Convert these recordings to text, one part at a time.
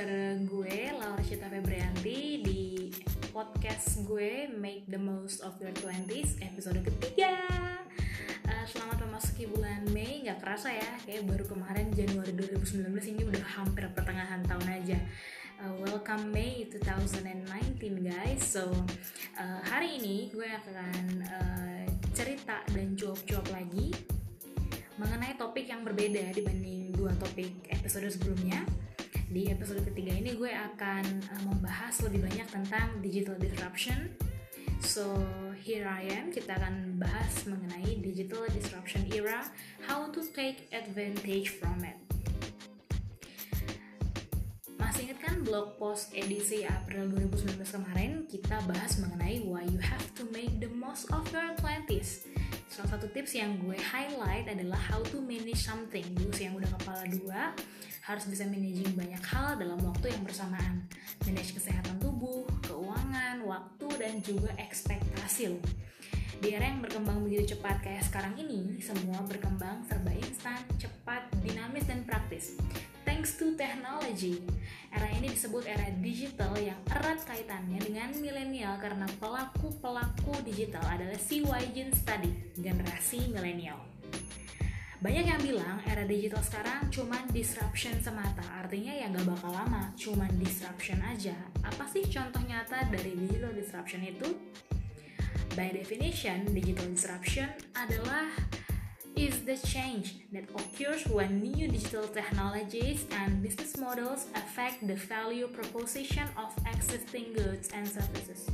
bareng gue Laura Cita Febrianti di podcast gue Make the Most of Your Twenties episode ketiga. Uh, selamat memasuki bulan Mei, nggak kerasa ya, kayak baru kemarin Januari 2019 ini udah hampir pertengahan tahun aja. Uh, welcome May 2019 guys. So uh, hari ini gue akan uh, cerita dan jawab-jawab lagi mengenai topik yang berbeda dibanding dua topik episode sebelumnya di episode ketiga ini gue akan uh, membahas lebih banyak tentang digital disruption. So here I am, kita akan bahas mengenai digital disruption era, how to take advantage from it. Masih ingat kan blog post edisi April 2019 kemarin kita bahas mengenai why you have to make the most of your 20s. Salah satu tips yang gue highlight adalah how to manage something. Dulu yang udah kepala dua, harus bisa managing banyak hal dalam waktu yang bersamaan. Manage kesehatan tubuh, keuangan, waktu, dan juga ekspektasi loh. Di era yang berkembang begitu cepat kayak sekarang ini, semua berkembang serba instan, cepat, dinamis, dan praktis. Thanks to technology, era ini disebut era digital yang erat kaitannya dengan milenial karena pelaku-pelaku digital adalah CY Gen Study, generasi milenial. Banyak yang bilang era digital sekarang cuman disruption semata, artinya ya nggak bakal lama, cuman disruption aja. Apa sih contoh nyata dari digital disruption itu? By definition, digital disruption adalah is the change that occurs when new digital technologies and business models affect the value proposition of existing goods and services.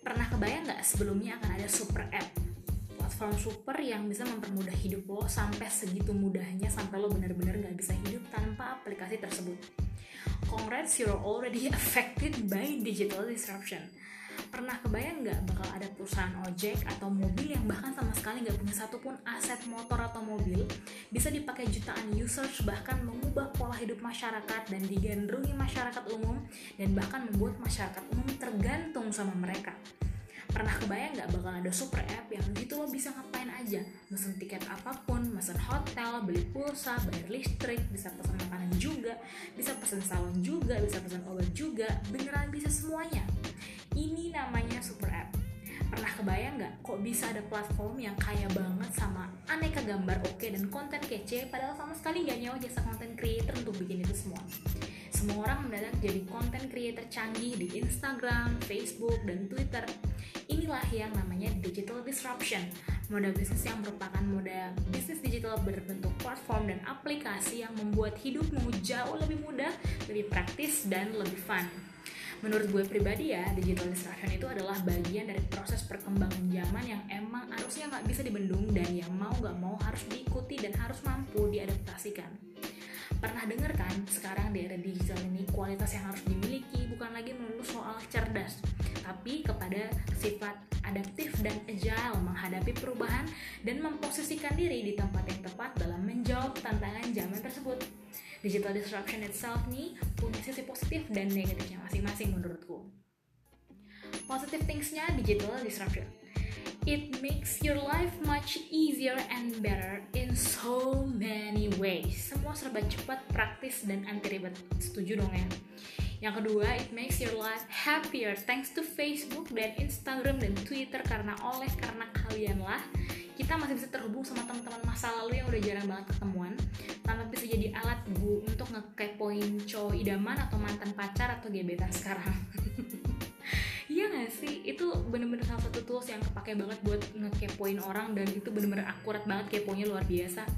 Pernah kebayang nggak sebelumnya akan ada super app platform super yang bisa mempermudah hidup lo sampai segitu mudahnya sampai lo benar-benar nggak bisa hidup tanpa aplikasi tersebut. Congrats, you're already affected by digital disruption. Pernah kebayang nggak bakal ada perusahaan ojek atau mobil yang bahkan sama sekali nggak punya satupun aset motor atau mobil bisa dipakai jutaan users bahkan mengubah pola hidup masyarakat dan digandrungi masyarakat umum dan bahkan membuat masyarakat umum tergantung sama mereka pernah kebayang nggak bakal ada super app yang gitu lo bisa ngapain aja? Mesen tiket apa pun mesen hotel beli pulsa bayar listrik bisa pesan makanan juga bisa pesan salon juga bisa pesan obat juga beneran bisa semuanya. Ini namanya super app. Pernah kebayang nggak kok bisa ada platform yang kaya banget sama aneka gambar oke dan konten kece padahal sama sekali nggak nyawa jasa konten creator untuk bikin itu semua semua orang mendadak jadi konten creator canggih di Instagram, Facebook, dan Twitter. Inilah yang namanya digital disruption, model bisnis yang merupakan model bisnis digital berbentuk platform dan aplikasi yang membuat hidupmu jauh lebih mudah, lebih praktis, dan lebih fun. Menurut gue pribadi ya, digital disruption itu adalah bagian dari proses perkembangan zaman yang emang harusnya nggak bisa dibendung dan yang mau nggak mau harus diikuti dan harus mampu diadaptasikan. Pernah dengar kan, sekarang di era digital ini kualitas yang harus dimiliki bukan lagi melulu soal cerdas, tapi kepada sifat adaptif dan agile menghadapi perubahan dan memposisikan diri di tempat yang tepat dalam menjawab tantangan zaman tersebut. Digital disruption itself nih punya sisi positif dan negatifnya masing-masing menurutku. Positive thingsnya digital disruption It makes your life much easier and better in so many ways. Semua serba cepat, praktis, dan anti ribet. Setuju dong ya? Yang kedua, it makes your life happier thanks to Facebook dan Instagram dan Twitter karena oleh karena kalian lah kita masih bisa terhubung sama teman-teman masa lalu yang udah jarang banget ketemuan tanpa bisa jadi alat bu untuk ngekepoin cowok idaman atau mantan pacar atau gebetan sekarang iya gak sih itu bener-bener salah satu tools yang kepake banget buat ngekepoin orang dan itu bener-bener akurat banget keponya luar biasa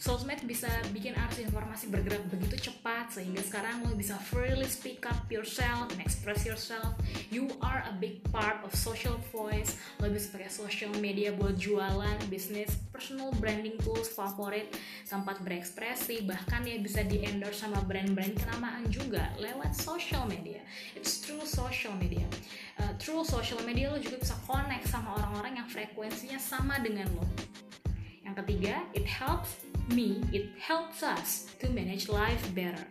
Sosmed bisa bikin arus informasi bergerak begitu cepat sehingga sekarang lo bisa freely speak up yourself and express yourself. You are a big part of social voice. Lo bisa pakai social media buat jualan, bisnis, personal branding tools favorit, tempat berekspresi, bahkan ya bisa di endorse sama brand-brand kenamaan juga lewat social media. It's true social media. Uh, through social media lo juga bisa connect sama orang-orang yang frekuensinya sama dengan lo. Yang ketiga, it helps me, it helps us to manage life better.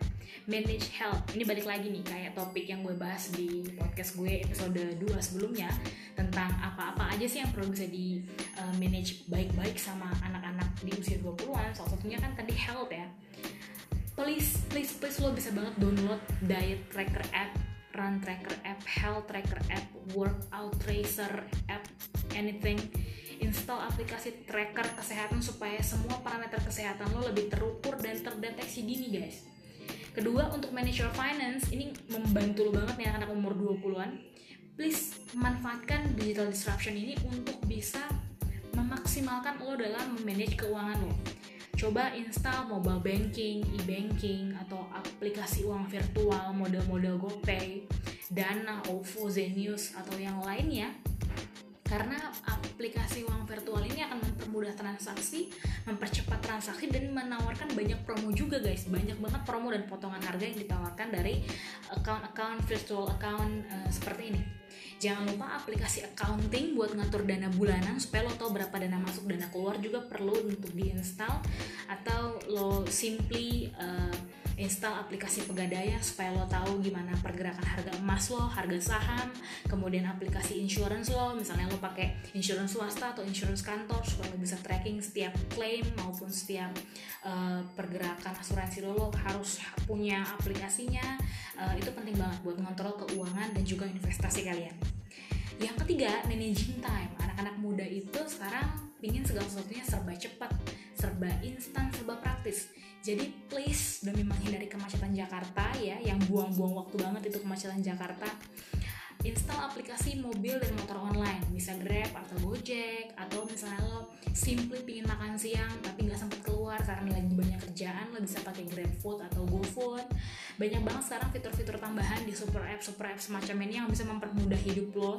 Manage health. Ini balik lagi nih kayak topik yang gue bahas di podcast gue episode 2 sebelumnya tentang apa-apa aja sih yang perlu bisa di uh, manage baik-baik sama anak-anak di usia 20-an. Salah satunya kan tadi health ya please please please lo bisa banget download diet tracker app run tracker app health tracker app workout tracer app anything. Install aplikasi tracker kesehatan supaya semua parameter kesehatan lo lebih terukur dan terdeteksi dini guys. Kedua untuk manage your finance ini membantu lo banget nih anak-anak umur 20-an please manfaatkan digital disruption ini untuk bisa memaksimalkan lo dalam memanage keuangan lo coba install mobile banking, e-banking, atau aplikasi uang virtual model-model GoPay, Dana, OVO, Zenius, atau yang lainnya karena aplikasi uang virtual ini akan mempermudah transaksi, mempercepat transaksi dan menawarkan banyak promo juga guys, banyak banget promo dan potongan harga yang ditawarkan dari account-account virtual account uh, seperti ini. Jangan lupa aplikasi accounting buat ngatur dana bulanan supaya lo tau berapa dana masuk dana keluar juga perlu untuk diinstal atau lo simply uh, install aplikasi pegadaian supaya lo tahu gimana pergerakan harga emas lo, harga saham, kemudian aplikasi insurance lo, misalnya lo pakai insurance swasta atau insurance kantor supaya lo bisa tracking setiap claim maupun setiap uh, pergerakan asuransi lo, lo harus punya aplikasinya. Uh, itu penting banget buat ngontrol keuangan dan juga investasi kalian. Yang ketiga, managing time. Anak-anak muda itu sekarang ingin segala sesuatunya serba cepat, serba instan, serba praktis jadi please demi menghindari kemacetan Jakarta ya, yang buang-buang waktu banget itu kemacetan Jakarta, install aplikasi mobil dan motor online, bisa Grab atau Gojek, atau misalnya lo simply pingin makan siang tapi nggak sempat keluar karena lagi banyak kerjaan, lo bisa pakai GrabFood atau GoFood. Banyak banget sekarang fitur-fitur tambahan di super app, super app semacam ini yang bisa mempermudah hidup lo.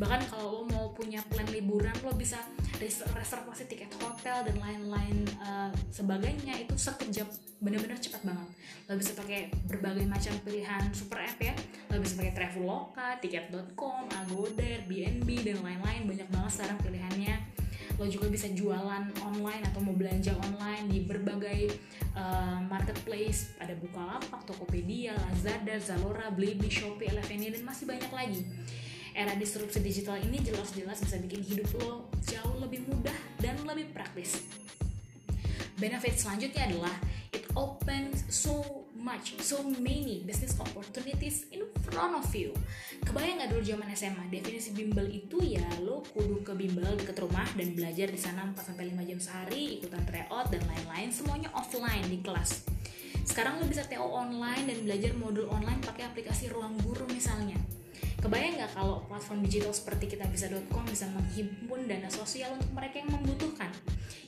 Bahkan kalau lo mau punya plan liburan, lo bisa reservasi tiket hotel dan lain-lain uh, sebagainya itu sekejap bener-bener cepat banget lo bisa pakai berbagai macam pilihan super app ya. Lo bisa pakai traveloka tiket.com agoda airbnb dan lain-lain. Banyak banget sekarang pilihannya. Lo juga bisa jualan online atau mau belanja online di berbagai uh, marketplace. Ada Bukalapak, Tokopedia, Lazada, Zalora, Blibli, Shopee, Eleveni dan masih banyak lagi. Era disrupsi digital ini jelas-jelas bisa bikin hidup lo jauh lebih mudah dan lebih praktis. Benefit selanjutnya adalah it opens so much, so many business opportunities in front of you. Kebayang gak dulu zaman SMA, definisi bimbel itu ya lo kudu ke bimbel deket rumah dan belajar di sana 4-5 jam sehari, ikutan tryout dan lain-lain, semuanya offline di kelas. Sekarang lo bisa TO online dan belajar modul online pakai aplikasi ruang guru misalnya Kebayang nggak kalau platform digital seperti kita bisa.com bisa menghimpun dana sosial untuk mereka yang membutuhkan?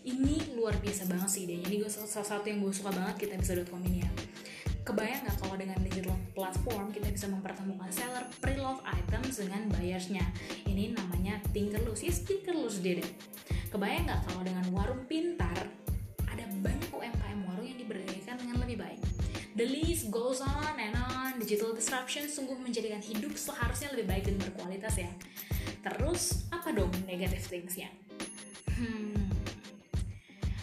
Ini luar biasa banget sih idenya. Ini gue salah satu yang gue suka banget kita bisa.com ini ya. Kebayang nggak kalau dengan digital platform kita bisa mempertemukan seller pre-love items dengan buyersnya? Ini namanya Tinkerlus. Yes, Tinkerlus did it. Kebayang nggak kalau dengan warung pintar ada banyak UMKM warung yang diberdayakan dengan lebih baik? The list goes on and on. Digital disruption sungguh menjadikan hidup seharusnya lebih baik dan berkualitas ya. Terus apa dong negative thingsnya? Hmm.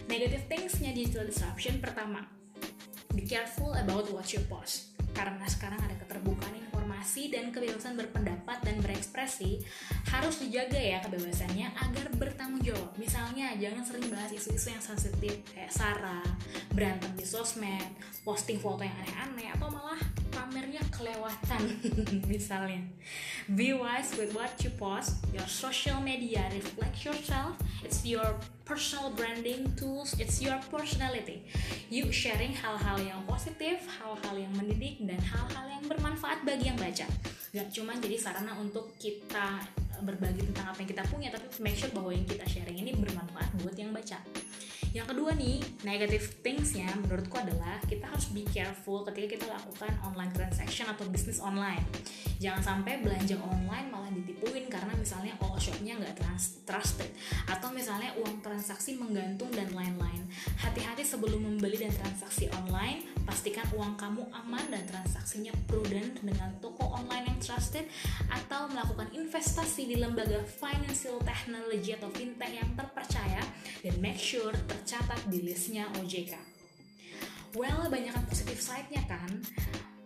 Negative thingsnya digital disruption pertama, be careful about what you post. Karena sekarang ada keterbukaan informasi dan kebebasan berpendapat dan berekspresi harus dijaga ya kebebasannya agar bertanggung jawab. Misalnya jangan sering bahas isu-isu yang sensitif kayak sara, berantem di sosmed, posting foto yang aneh-aneh atau malah pamernya kelewatan misalnya. Be wise with what you post. Your social media reflects yourself. It's your personal branding tools. It's your personality. You sharing hal-hal yang positif, hal-hal yang mendidik dan hal-hal yang bermanfaat bagi yang baca. Gak cuma jadi sarana untuk kita berbagi tentang apa yang kita punya tapi make sure bahwa yang kita sharing ini bermanfaat buat yang baca yang kedua nih, negative thingsnya menurutku adalah kita harus be careful ketika kita lakukan online transaction atau bisnis online. Jangan sampai belanja online malah ditipuin misalnya all shopnya nggak trusted atau misalnya uang transaksi menggantung dan lain-lain. Hati-hati sebelum membeli dan transaksi online, pastikan uang kamu aman dan transaksinya prudent dengan toko online yang trusted atau melakukan investasi di lembaga financial technology atau fintech yang terpercaya dan make sure tercatat di listnya OJK. Well, banyak kan positif side-nya kan?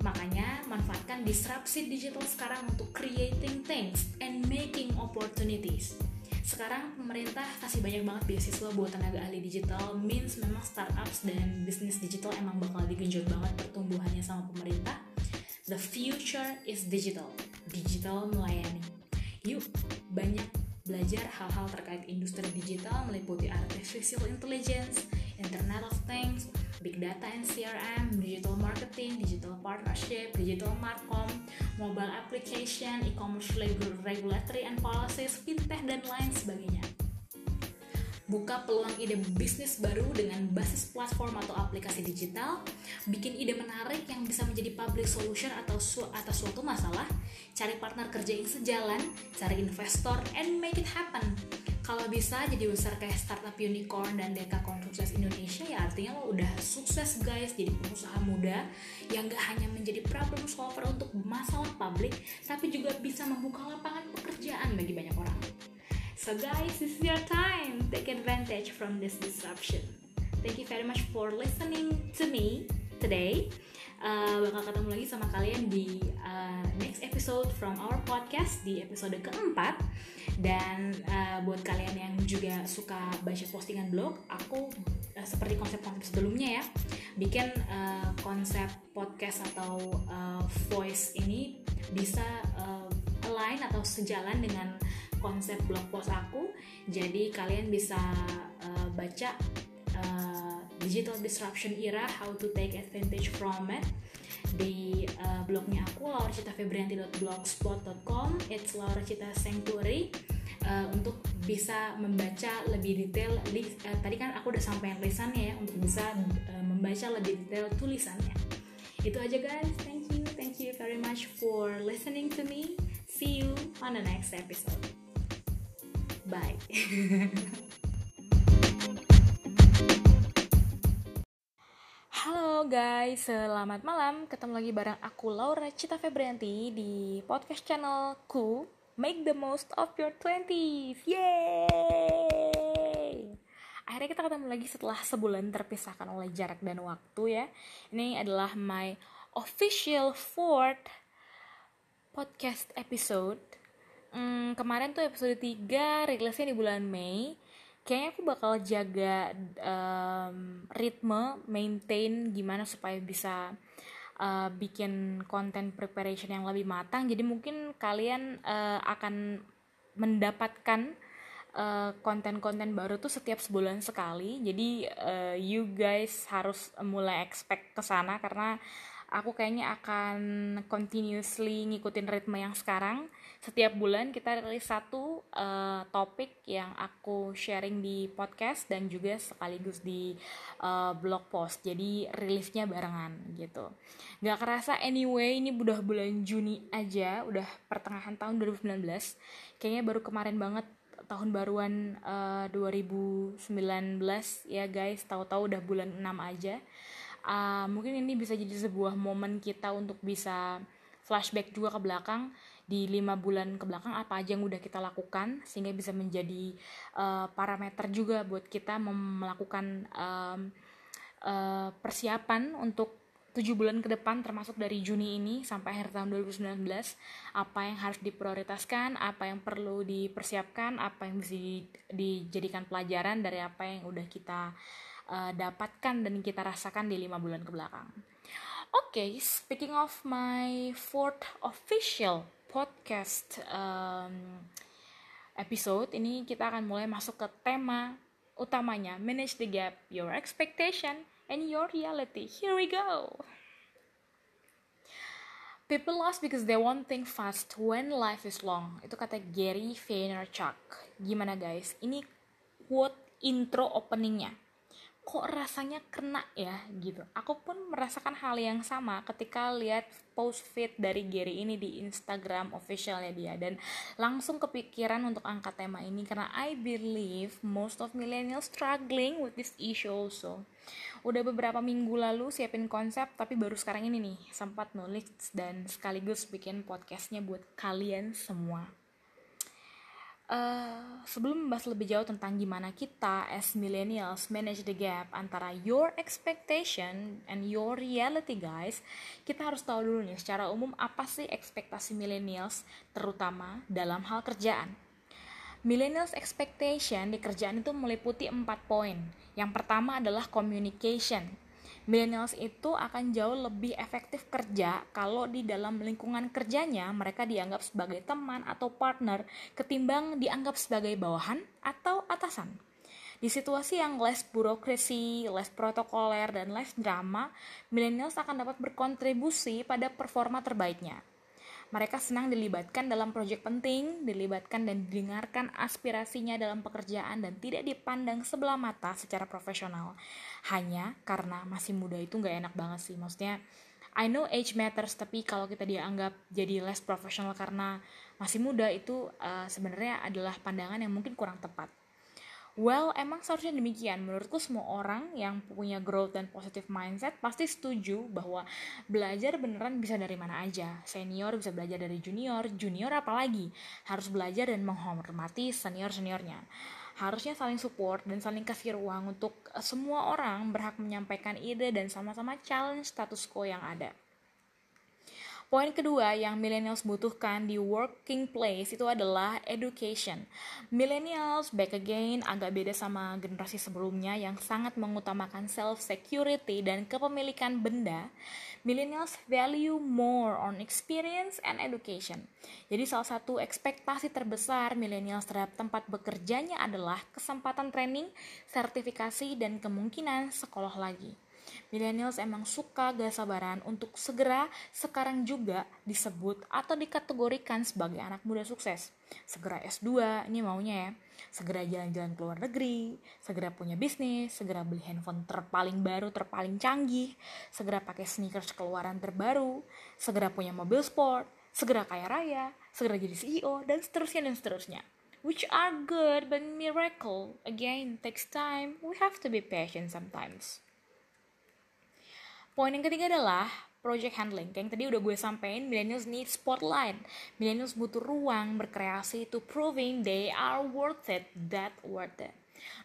Makanya manfaatkan disrupsi digital sekarang untuk creating things and making opportunities. sekarang pemerintah kasih banyak banget beasiswa buat tenaga ahli digital. Means memang startups dan bisnis digital emang bakal digenjot banget pertumbuhannya sama pemerintah. The future is digital. Digital melayani. Yuk banyak belajar hal-hal terkait industri digital meliputi artificial intelligence, internet of things, big data and CRM, digital marketing, digital partnership, digital marcom, mobile application, e-commerce regulatory and policies, fintech dan lain sebagainya. Buka peluang ide bisnis baru dengan basis platform atau aplikasi digital, bikin ide menarik yang bisa menjadi public solution atau su atas suatu masalah, cari partner kerja yang sejalan, cari investor, and make it happen kalau bisa jadi besar kayak startup unicorn dan dekakorn sukses Indonesia ya artinya lo udah sukses guys. Jadi pengusaha muda yang gak hanya menjadi problem solver untuk masalah publik tapi juga bisa membuka lapangan pekerjaan bagi banyak orang. So guys this is your time. Take advantage from this disruption. Thank you very much for listening to me today. Uh, bakal ketemu lagi sama kalian di uh, next episode from our podcast di episode keempat dan uh, buat kalian yang juga suka baca postingan blog aku uh, seperti konsep-konsep sebelumnya ya bikin uh, konsep podcast atau uh, voice ini bisa uh, align atau sejalan dengan konsep blog post aku. Jadi kalian bisa uh, baca uh, digital disruption era how to take advantage from it di uh, blognya aku lauracitafebrianti.blogspot.com it's lauracita sanctuary. Uh, untuk bisa membaca lebih detail uh, tadi kan aku udah sampaikan lisannya ya untuk bisa uh, membaca lebih detail tulisannya. Itu aja guys. Thank you thank you very much for listening to me. See you on the next episode. Bye Halo guys, selamat malam. Ketemu lagi bareng aku Laura Cita Febrianti di podcast channelku Make the most of your 20s. Yeay! Akhirnya kita ketemu lagi setelah sebulan terpisahkan oleh jarak dan waktu ya. Ini adalah my official fourth podcast episode. Hmm, kemarin tuh episode 3 rilisnya di bulan Mei kayaknya aku bakal jaga um, ritme, maintain gimana supaya bisa uh, bikin konten preparation yang lebih matang. Jadi mungkin kalian uh, akan mendapatkan konten konten-konten baru tuh setiap sebulan sekali. Jadi uh, you guys harus mulai expect ke sana karena aku kayaknya akan continuously ngikutin ritme yang sekarang. Setiap bulan kita rilis satu uh, topik yang aku sharing di podcast dan juga sekaligus di uh, blog post. Jadi rilisnya barengan gitu. Nggak kerasa anyway ini udah bulan Juni aja udah pertengahan tahun 2019 kayaknya baru kemarin banget tahun baruan uh, eh, 2019 ya guys tahu-tahu udah bulan 6 aja uh, mungkin ini bisa jadi sebuah momen kita untuk bisa flashback juga ke belakang di lima bulan ke belakang apa aja yang udah kita lakukan sehingga bisa menjadi uh, parameter juga buat kita melakukan um, uh, persiapan untuk tujuh bulan ke depan termasuk dari Juni ini sampai akhir tahun 2019 apa yang harus diprioritaskan apa yang perlu dipersiapkan apa yang bisa dijadikan pelajaran dari apa yang udah kita uh, dapatkan dan kita rasakan di lima bulan ke belakang. Oke, okay, speaking of my fourth official podcast um, episode ini kita akan mulai masuk ke tema utamanya manage the gap your expectation and your reality here we go People lost because they want think fast when life is long. Itu kata Gary Vaynerchuk. Gimana guys? Ini quote intro openingnya kok rasanya kena ya gitu. Aku pun merasakan hal yang sama ketika lihat post feed dari Gary ini di Instagram officialnya dia dan langsung kepikiran untuk angkat tema ini karena I believe most of millennials struggling with this issue also. Udah beberapa minggu lalu siapin konsep tapi baru sekarang ini nih sempat nulis dan sekaligus bikin podcastnya buat kalian semua Uh, sebelum membahas lebih jauh tentang gimana kita as millennials manage the gap antara your expectation and your reality guys, kita harus tahu dulu nih secara umum apa sih ekspektasi millennials terutama dalam hal kerjaan. Millennials expectation di kerjaan itu meliputi empat poin. Yang pertama adalah communication. Millennials itu akan jauh lebih efektif kerja kalau di dalam lingkungan kerjanya mereka dianggap sebagai teman atau partner ketimbang dianggap sebagai bawahan atau atasan. Di situasi yang less burokrasi, less protokoler, dan less drama, millennials akan dapat berkontribusi pada performa terbaiknya. Mereka senang dilibatkan dalam proyek penting, dilibatkan dan didengarkan aspirasinya dalam pekerjaan dan tidak dipandang sebelah mata secara profesional. Hanya karena masih muda itu nggak enak banget sih. Maksudnya, I know age matters, tapi kalau kita dianggap jadi less profesional karena masih muda itu uh, sebenarnya adalah pandangan yang mungkin kurang tepat. Well, emang seharusnya demikian. Menurutku semua orang yang punya growth dan positive mindset pasti setuju bahwa belajar beneran bisa dari mana aja. Senior bisa belajar dari junior, junior apalagi harus belajar dan menghormati senior-seniornya. Harusnya saling support dan saling kasih ruang untuk semua orang berhak menyampaikan ide dan sama-sama challenge status quo yang ada. Poin kedua yang millennials butuhkan di working place itu adalah education. Millennials back again agak beda sama generasi sebelumnya yang sangat mengutamakan self security dan kepemilikan benda. Millennials value more on experience and education. Jadi salah satu ekspektasi terbesar millennials terhadap tempat bekerjanya adalah kesempatan training, sertifikasi dan kemungkinan sekolah lagi millennials emang suka gak sabaran untuk segera sekarang juga disebut atau dikategorikan sebagai anak muda sukses. Segera S2, ini maunya ya. Segera jalan-jalan ke luar negeri, segera punya bisnis, segera beli handphone terpaling baru, terpaling canggih, segera pakai sneakers keluaran terbaru, segera punya mobil sport, segera kaya raya, segera jadi CEO, dan seterusnya dan seterusnya which are good but miracle again takes time we have to be patient sometimes Poin yang ketiga adalah project handling. Kayak yang tadi udah gue sampein, millennials need spotlight. Millennials butuh ruang berkreasi to proving they are worth it, that worth it.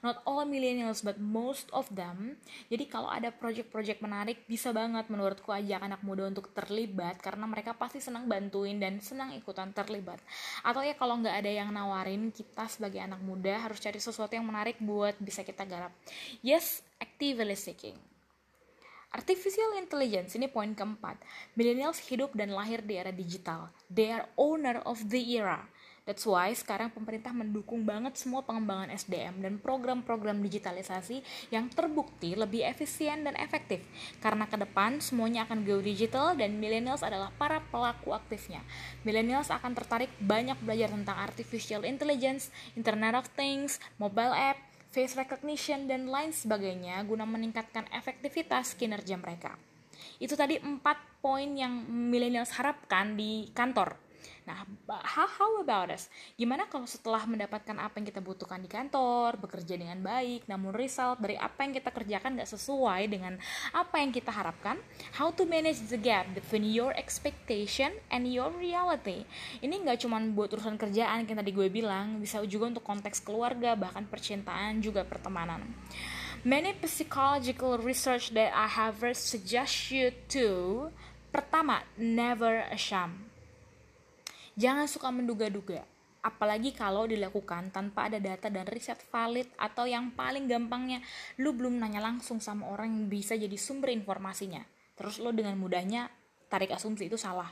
Not all millennials, but most of them. Jadi kalau ada project-project menarik, bisa banget menurutku ajak anak muda untuk terlibat karena mereka pasti senang bantuin dan senang ikutan terlibat. Atau ya kalau nggak ada yang nawarin, kita sebagai anak muda harus cari sesuatu yang menarik buat bisa kita garap. Yes, actively seeking Artificial intelligence ini poin keempat. Millennials hidup dan lahir di era digital. They are owner of the era. That's why sekarang pemerintah mendukung banget semua pengembangan SDM dan program-program digitalisasi yang terbukti lebih efisien dan efektif. Karena ke depan semuanya akan go digital dan millennials adalah para pelaku aktifnya. Millennials akan tertarik banyak belajar tentang artificial intelligence, Internet of Things, mobile app, face recognition, dan lain sebagainya guna meningkatkan efektivitas kinerja mereka. Itu tadi empat poin yang millennials harapkan di kantor Nah, how, how about us? Gimana kalau setelah mendapatkan apa yang kita butuhkan di kantor, bekerja dengan baik, namun result dari apa yang kita kerjakan gak sesuai dengan apa yang kita harapkan? How to manage the gap between your expectation and your reality? Ini gak cuma buat urusan kerjaan yang tadi gue bilang, bisa juga untuk konteks keluarga, bahkan percintaan, juga pertemanan. Many psychological research that I have suggest you to Pertama, never ashamed Jangan suka menduga-duga, apalagi kalau dilakukan tanpa ada data dan riset valid atau yang paling gampangnya lu belum nanya langsung sama orang yang bisa jadi sumber informasinya. Terus lo dengan mudahnya tarik asumsi itu salah.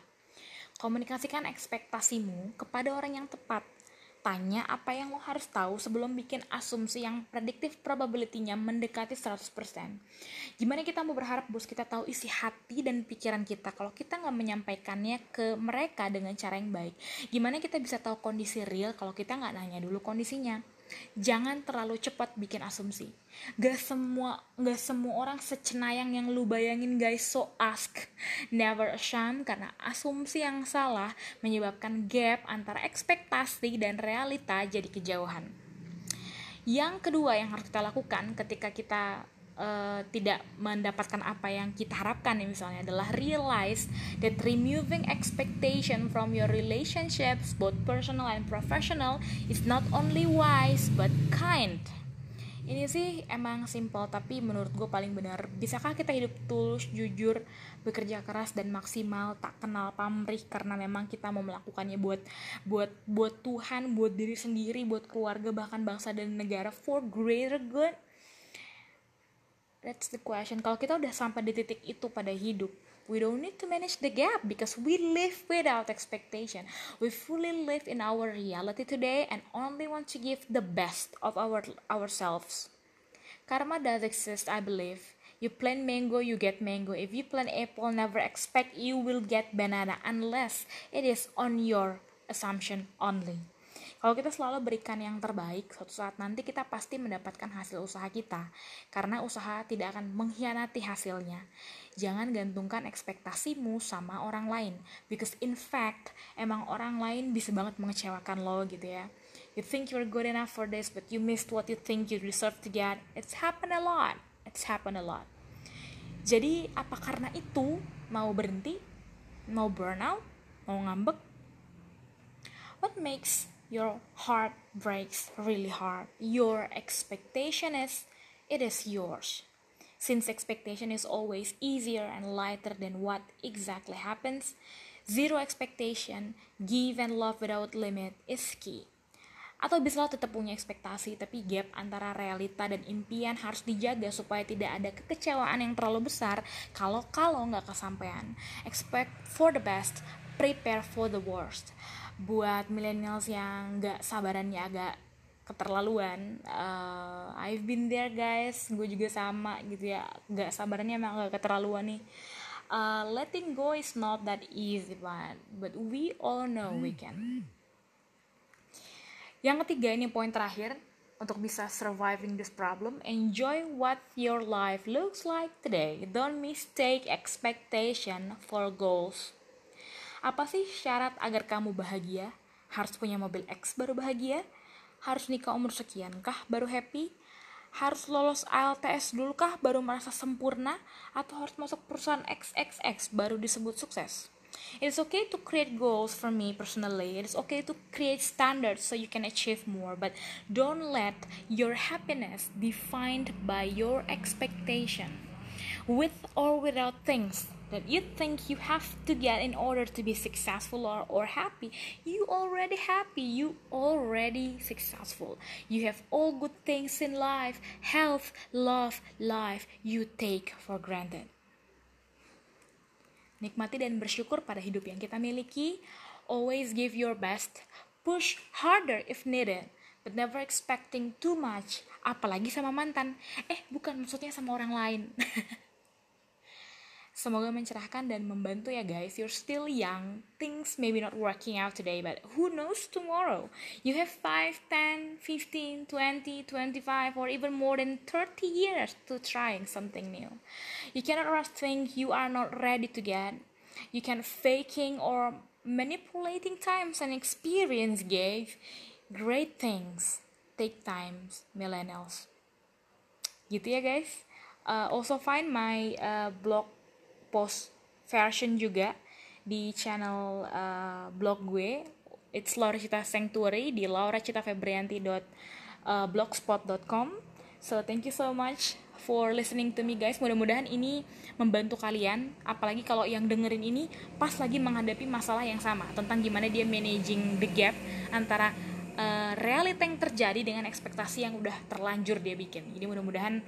Komunikasikan ekspektasimu kepada orang yang tepat tanya apa yang lo harus tahu sebelum bikin asumsi yang prediktif probability-nya mendekati 100%. Gimana kita mau berharap bos kita tahu isi hati dan pikiran kita kalau kita nggak menyampaikannya ke mereka dengan cara yang baik? Gimana kita bisa tahu kondisi real kalau kita nggak nanya dulu kondisinya? Jangan terlalu cepat bikin asumsi. Gak semua gak semua orang secenayang yang lu bayangin guys. So ask, never assume karena asumsi yang salah menyebabkan gap antara ekspektasi dan realita jadi kejauhan. Yang kedua yang harus kita lakukan ketika kita uh, tidak mendapatkan apa yang kita harapkan nih misalnya adalah realize that removing expectation from your relationships both personal and professional is not only wise but kind. Ini sih emang simple tapi menurut gue paling benar. Bisakah kita hidup tulus jujur bekerja keras dan maksimal? Tak kenal pamrih karena memang kita mau melakukannya buat buat buat Tuhan buat diri sendiri buat keluarga bahkan bangsa dan negara for greater good that's the question kalau kita udah sampai di titik itu pada hidup we don't need to manage the gap because we live without expectation. We fully live in our reality today and only want to give the best of our ourselves. Karma does exist, I believe. You plant mango, you get mango. If you plant apple, never expect you will get banana unless it is on your assumption only. Kalau kita selalu berikan yang terbaik, suatu saat nanti kita pasti mendapatkan hasil usaha kita, karena usaha tidak akan mengkhianati hasilnya. Jangan gantungkan ekspektasimu sama orang lain, because in fact, emang orang lain bisa banget mengecewakan lo gitu ya. You think you're good enough for this, but you missed what you think you deserve to get. It's happened a lot. It's happened a lot. Jadi, apa karena itu mau berhenti? Mau burnout? Mau ngambek? What makes your heart breaks really hard. Your expectation is it is yours. Since expectation is always easier and lighter than what exactly happens, zero expectation, give and love without limit is key. Atau bisa tetap punya ekspektasi, tapi gap antara realita dan impian harus dijaga supaya tidak ada kekecewaan yang terlalu besar kalau kalau nggak kesampaian. Expect for the best, prepare for the worst buat millennials yang nggak sabarannya agak keterlaluan uh, I've been there guys. Gue juga sama gitu ya. Nggak sabarannya emang agak keterlaluan nih. Uh, letting go is not that easy but but we all know we can. Yang ketiga ini poin terakhir untuk bisa surviving this problem. Enjoy what your life looks like today. Don't mistake expectation for goals apa sih syarat agar kamu bahagia? Harus punya mobil X baru bahagia? Harus nikah umur sekian kah baru happy? Harus lolos ALTS dulu kah baru merasa sempurna? Atau harus masuk perusahaan XXX baru disebut sukses? It's okay to create goals for me personally. It's okay to create standards so you can achieve more, but don't let your happiness defined by your expectation. With or without things that you think you have to get in order to be successful or, or happy. You already happy. You already successful. You have all good things in life. Health love life you take for granted. Nikmati dan bersyukur pada hidup yang kita miliki. Always give your best. Push harder if needed but never expecting too much apalagi sama mantan. Eh bukan maksudnya sama orang lain Semoga mencerahkan dan membantu ya guys. You're still young. Things maybe not working out today, but who knows tomorrow? You have 5, 10, 15, 20, 25 or even more than 30 years to trying something new. You cannot rush things you are not ready to get. You can faking or manipulating times and experience gave great things take times millennials gitu ya guys uh, also find my uh, blog post version juga di channel uh, blog gue. It's Laura Cita Sanctuary di lauracitafebrianti.blogspot.com uh, so thank you so much for listening to me guys. Mudah-mudahan ini membantu kalian apalagi kalau yang dengerin ini pas lagi menghadapi masalah yang sama tentang gimana dia managing the gap antara uh, realita yang terjadi dengan ekspektasi yang udah terlanjur dia bikin. Jadi mudah-mudahan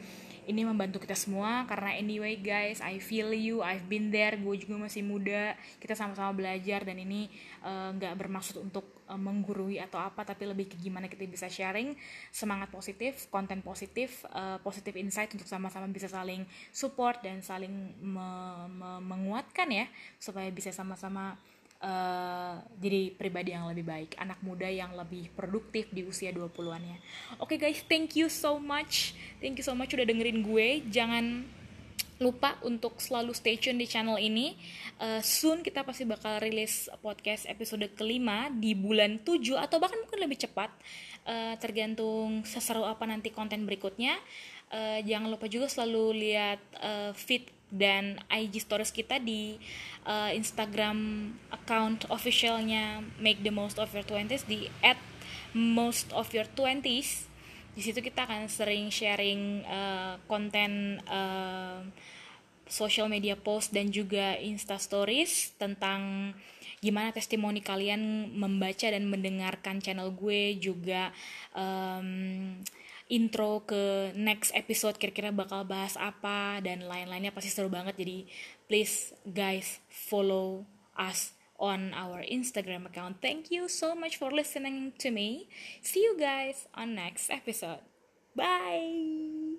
ini membantu kita semua karena anyway guys I feel you I've been there gue juga masih muda kita sama-sama belajar dan ini eh, nggak uh, bermaksud untuk uh, menggurui atau apa tapi lebih ke gimana kita bisa sharing semangat positif konten positif uh, positif insight untuk sama-sama bisa saling support dan saling me me menguatkan ya supaya bisa sama-sama uh, jadi pribadi yang lebih baik, anak muda yang lebih produktif di usia 20-annya. Oke okay guys, thank you so much. Thank you so much udah dengerin gue. Jangan lupa untuk selalu stay tune di channel ini. Uh, soon kita pasti bakal rilis podcast episode kelima di bulan 7 atau bahkan mungkin lebih cepat. Uh, tergantung seseru apa nanti konten berikutnya. Uh, jangan lupa juga selalu lihat uh, feed dan IG stories kita di uh, Instagram account officialnya Make the Most of Your Twenties di at most of your twenties. Di situ kita akan sering sharing uh, konten uh, social media post dan juga insta stories tentang gimana testimoni kalian membaca dan mendengarkan channel gue juga um, intro ke next episode kira-kira bakal bahas apa dan lain-lainnya pasti seru banget jadi please guys follow us on our Instagram account. Thank you so much for listening to me. See you guys on next episode. Bye.